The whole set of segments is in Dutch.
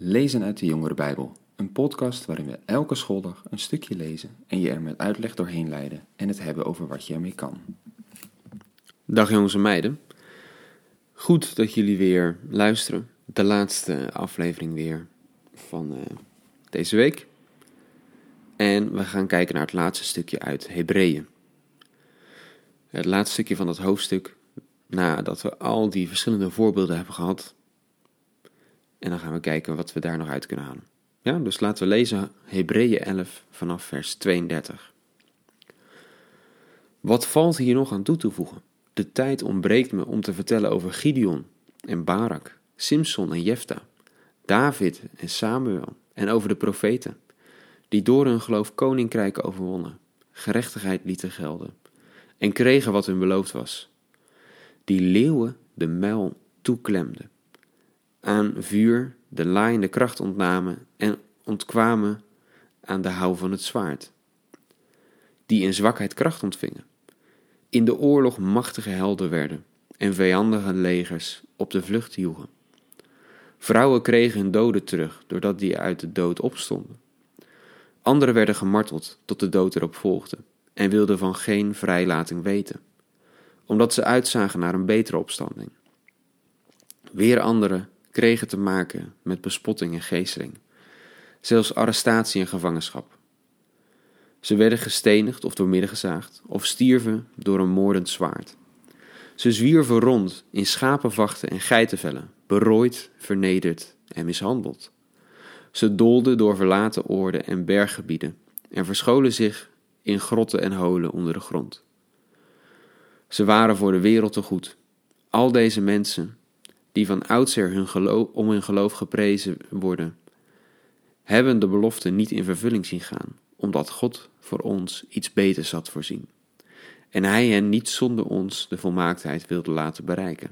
Lezen uit de Jongere Bijbel, een podcast waarin we elke schooldag een stukje lezen en je er met uitleg doorheen leiden en het hebben over wat je ermee kan. Dag jongens en meiden. Goed dat jullie weer luisteren. De laatste aflevering weer van uh, deze week. En we gaan kijken naar het laatste stukje uit Hebreeën. Het laatste stukje van het hoofdstuk, nadat we al die verschillende voorbeelden hebben gehad. En dan gaan we kijken wat we daar nog uit kunnen halen. Ja, dus laten we lezen Hebreeën 11 vanaf vers 32. Wat valt hier nog aan toe te voegen? De tijd ontbreekt me om te vertellen over Gideon en Barak, Simson en Jefta, David en Samuel en over de profeten, die door hun geloof koninkrijken overwonnen, gerechtigheid lieten gelden en kregen wat hun beloofd was. Die leeuwen de muil toeklemden, aan vuur de laaiende kracht ontnamen en ontkwamen aan de hou van het zwaard. Die in zwakheid kracht ontvingen, in de oorlog machtige helden werden en vijandige legers op de vlucht joegen. Vrouwen kregen hun doden terug doordat die uit de dood opstonden. Anderen werden gemarteld tot de dood erop volgde en wilden van geen vrijlating weten, omdat ze uitzagen naar een betere opstanding. Weer anderen kregen te maken met bespotting en geesteling, zelfs arrestatie en gevangenschap. Ze werden gestenigd of doormidden gezaagd, of stierven door een moordend zwaard. Ze zwierven rond in schapenvachten en geitenvellen, berooid, vernederd en mishandeld. Ze dolden door verlaten oorden en berggebieden en verscholen zich in grotten en holen onder de grond. Ze waren voor de wereld te goed. Al deze mensen, die van oudsher hun geloof, om hun geloof geprezen worden, hebben de belofte niet in vervulling zien gaan, omdat God voor ons iets beters had voorzien. En Hij hen niet zonder ons de volmaaktheid wilde laten bereiken.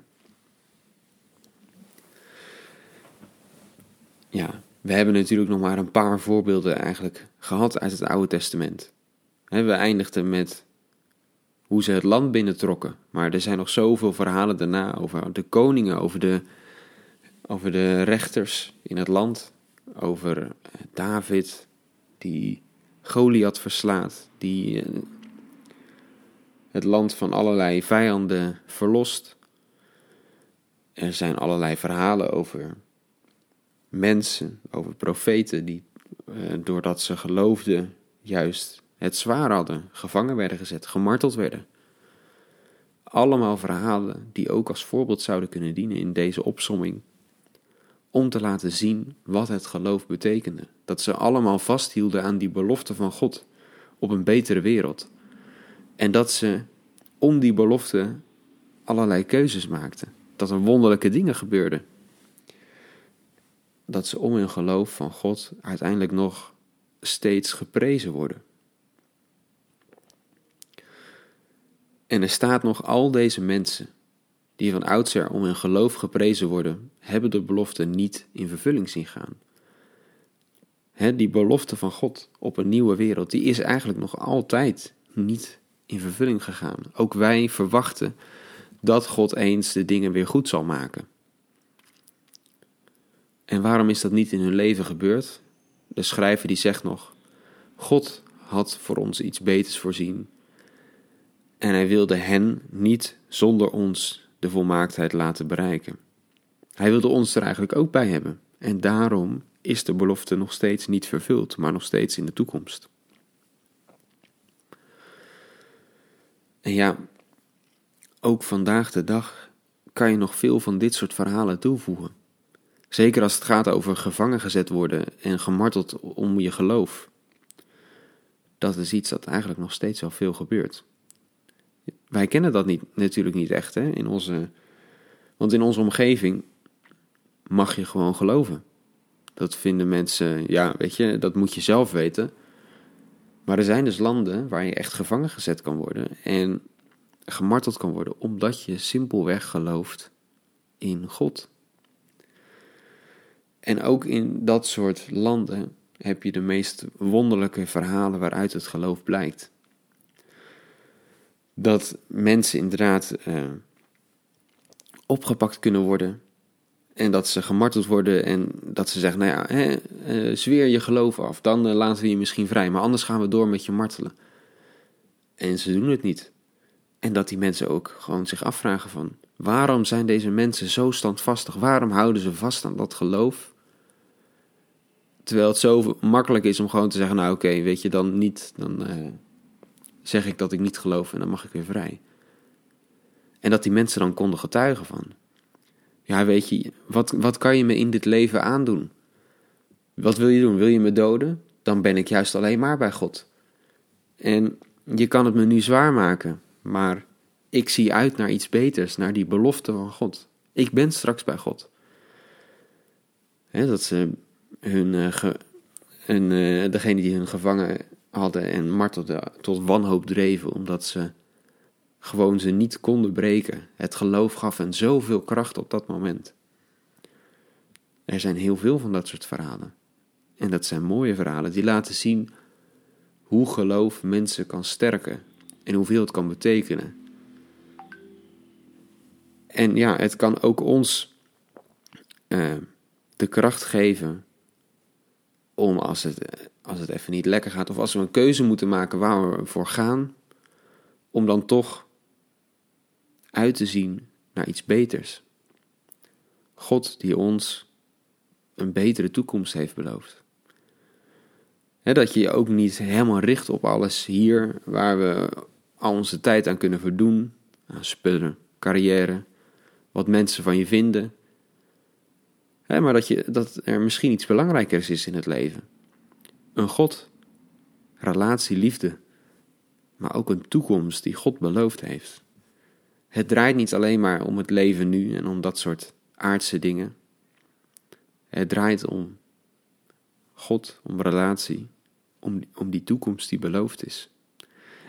Ja, we hebben natuurlijk nog maar een paar voorbeelden eigenlijk gehad uit het Oude Testament. We eindigden met hoe ze het land binnentrokken. Maar er zijn nog zoveel verhalen daarna over de koningen, over de, over de rechters in het land. Over David, die Goliath verslaat, die eh, het land van allerlei vijanden verlost. Er zijn allerlei verhalen over mensen, over profeten die, eh, doordat ze geloofden, juist het zwaar hadden, gevangen werden gezet, gemarteld werden. Allemaal verhalen die ook als voorbeeld zouden kunnen dienen in deze opsomming, om te laten zien wat het geloof betekende. Dat ze allemaal vasthielden aan die belofte van God op een betere wereld. En dat ze om die belofte allerlei keuzes maakten. Dat er wonderlijke dingen gebeurden. Dat ze om hun geloof van God uiteindelijk nog steeds geprezen worden. En er staat nog al deze mensen, die van oudsher om hun geloof geprezen worden, hebben de belofte niet in vervulling zien gaan. die belofte van God op een nieuwe wereld, die is eigenlijk nog altijd niet in vervulling gegaan. Ook wij verwachten dat God eens de dingen weer goed zal maken. En waarom is dat niet in hun leven gebeurd? De schrijver die zegt nog: God had voor ons iets beters voorzien en hij wilde hen niet zonder ons de volmaaktheid laten bereiken. Hij wilde ons er eigenlijk ook bij hebben. En daarom is de belofte nog steeds niet vervuld, maar nog steeds in de toekomst. En ja, ook vandaag de dag kan je nog veel van dit soort verhalen toevoegen. Zeker als het gaat over gevangen gezet worden en gemarteld om je geloof. Dat is iets dat eigenlijk nog steeds wel veel gebeurt wij kennen dat niet, natuurlijk niet echt. Hè? In onze, want in onze omgeving mag je gewoon geloven. Dat vinden mensen, ja, weet je, dat moet je zelf weten. Maar er zijn dus landen waar je echt gevangen gezet kan worden en gemarteld kan worden, omdat je simpelweg gelooft in God. En ook in dat soort landen heb je de meest wonderlijke verhalen waaruit het geloof blijkt dat mensen inderdaad uh, opgepakt kunnen worden En dat ze gemarteld worden en dat ze zeggen, nou ja, hè, uh, zweer je geloof af, dan uh, laten we je misschien vrij, maar anders gaan we door met je martelen. En ze doen het niet. En dat die mensen ook gewoon zich afvragen van, waarom zijn deze mensen zo standvastig? Waarom houden ze vast aan dat geloof? Terwijl het zo makkelijk is om gewoon te zeggen, nou oké, weet je, dan niet, dan zeg ik dat ik niet geloof en dan mag ik weer vrij. En dat die mensen dan konden getuigen van, ja, weet je, wat, wat kan je me in dit leven aandoen? Wat wil je doen? Wil je me doden? Dan ben ik juist alleen maar bij God. En je kan het me nu zwaar maken, maar ik zie uit naar iets beters, naar die belofte van God. Ik ben straks bij God. dat ze hun, uh, hun uh, degene die hun gevangen hadden en martelden tot wanhoop dreven, omdat ze gewoon ze niet konden breken. Het geloof gaf hen zoveel kracht op dat moment. Er zijn heel veel van dat soort verhalen. En dat zijn mooie verhalen die laten zien hoe geloof mensen kan sterken en hoeveel het kan betekenen. En ja, het kan ook ons uh, de kracht geven om als het, als het even niet lekker gaat, of als we een keuze moeten maken waar we voor gaan, om dan toch uit te zien naar iets beters. God die ons een betere toekomst heeft beloofd. dat je je ook niet helemaal richt op alles hier waar we al onze tijd aan kunnen verdoen, aan spullen, carrière, wat mensen van je vinden. Maar dat, je, dat er misschien iets belangrijkers is in het leven. Een God, relatie, liefde, maar ook een toekomst die God beloofd heeft. Het draait niet alleen maar om het leven nu en om dat soort aardse dingen. Het draait om God, om relatie, om, om die toekomst die beloofd is.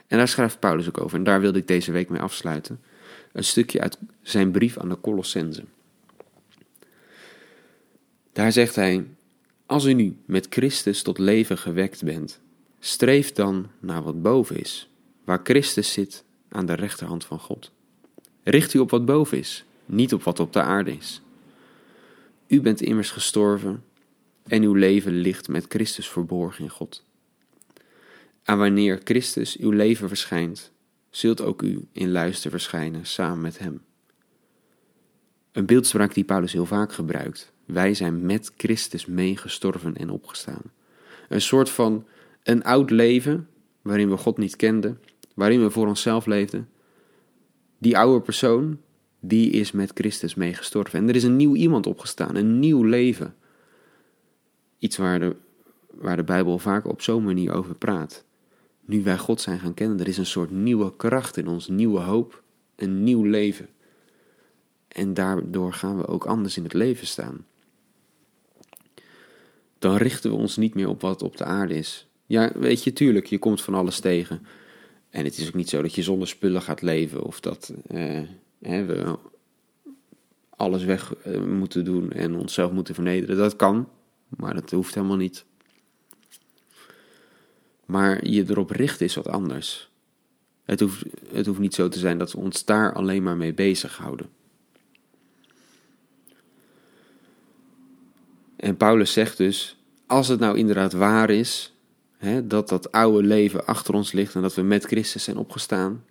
En daar schrijft Paulus ook over en daar wilde ik deze week mee afsluiten. Een stukje uit zijn brief aan de Colossensen. Daar zegt hij: Als u nu met Christus tot leven gewekt bent, streef dan naar wat boven is, waar Christus zit aan de rechterhand van God. Richt u op wat boven is, niet op wat op de aarde is. U bent immers gestorven en uw leven ligt met Christus verborgen in God. En wanneer Christus uw leven verschijnt, zult ook u in luister verschijnen samen met Hem. Een beeldspraak die Paulus heel vaak gebruikt. Wij zijn met Christus meegestorven en opgestaan. Een soort van een oud leven waarin we God niet kenden, waarin we voor onszelf leefden, die oude persoon, die is met Christus meegestorven. En er is een nieuw iemand opgestaan, een nieuw leven. Iets waar de, waar de Bijbel vaak op zo'n manier over praat. Nu wij God zijn gaan kennen, er is een soort nieuwe kracht in ons, nieuwe hoop, een nieuw leven. En daardoor gaan we ook anders in het leven staan. Dan richten we ons niet meer op wat op de aarde is. Ja, weet je, tuurlijk, je komt van alles tegen. En het is ook niet zo dat je zonder spullen gaat leven of dat eh, we alles weg eh, moeten doen en onszelf moeten vernederen. Dat kan, maar dat hoeft helemaal niet. Maar je erop richten is wat anders. Het hoeft, het hoeft niet zo te zijn dat we ons daar alleen maar mee bezighouden. En Paulus zegt dus: als het nou inderdaad waar is hè, dat dat oude leven achter ons ligt en dat we met Christus zijn opgestaan,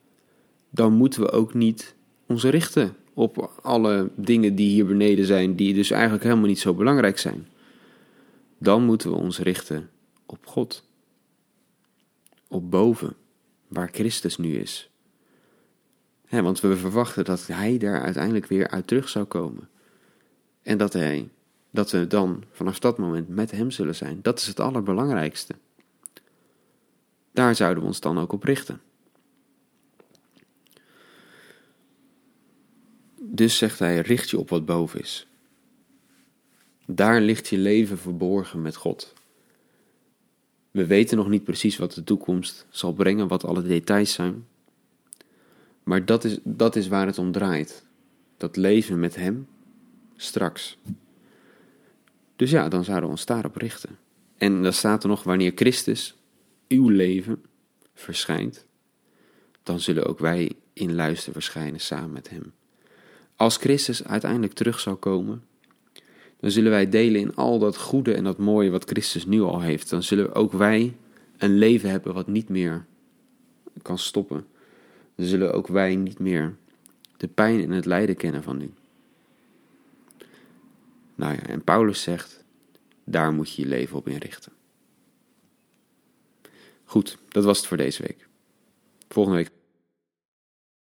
dan moeten we ook niet ons richten op alle dingen die hier beneden zijn, die dus eigenlijk helemaal niet zo belangrijk zijn. Dan moeten we ons richten op God, op boven, waar Christus nu is. Hè, want we verwachten dat Hij daar uiteindelijk weer uit terug zou komen. En dat, hij, dat we dan vanaf dat moment met Hem zullen zijn. Dat is het allerbelangrijkste. Daar zouden we ons dan ook op richten. Dus zegt hij: richt je op wat boven is. Daar ligt je leven verborgen met God. We weten nog niet precies wat de toekomst zal brengen, wat alle details zijn. Maar dat is, dat is waar het om draait. Dat leven met Hem straks. Dus ja, dan zouden we ons daarop richten. En dan staat er nog wanneer Christus, uw leven verschijnt, dan zullen ook wij in luister verschijnen samen met Hem. Als Christus uiteindelijk terug zal komen, dan zullen wij delen in al dat goede en dat mooie wat Christus nu al heeft. Dan zullen ook wij een leven hebben wat niet meer kan stoppen. Dan zullen ook wij niet meer de pijn en het lijden kennen van nu. Nou ja, en Paulus zegt, daar moet je je leven op inrichten. Goed, dat was het voor deze week. Volgende week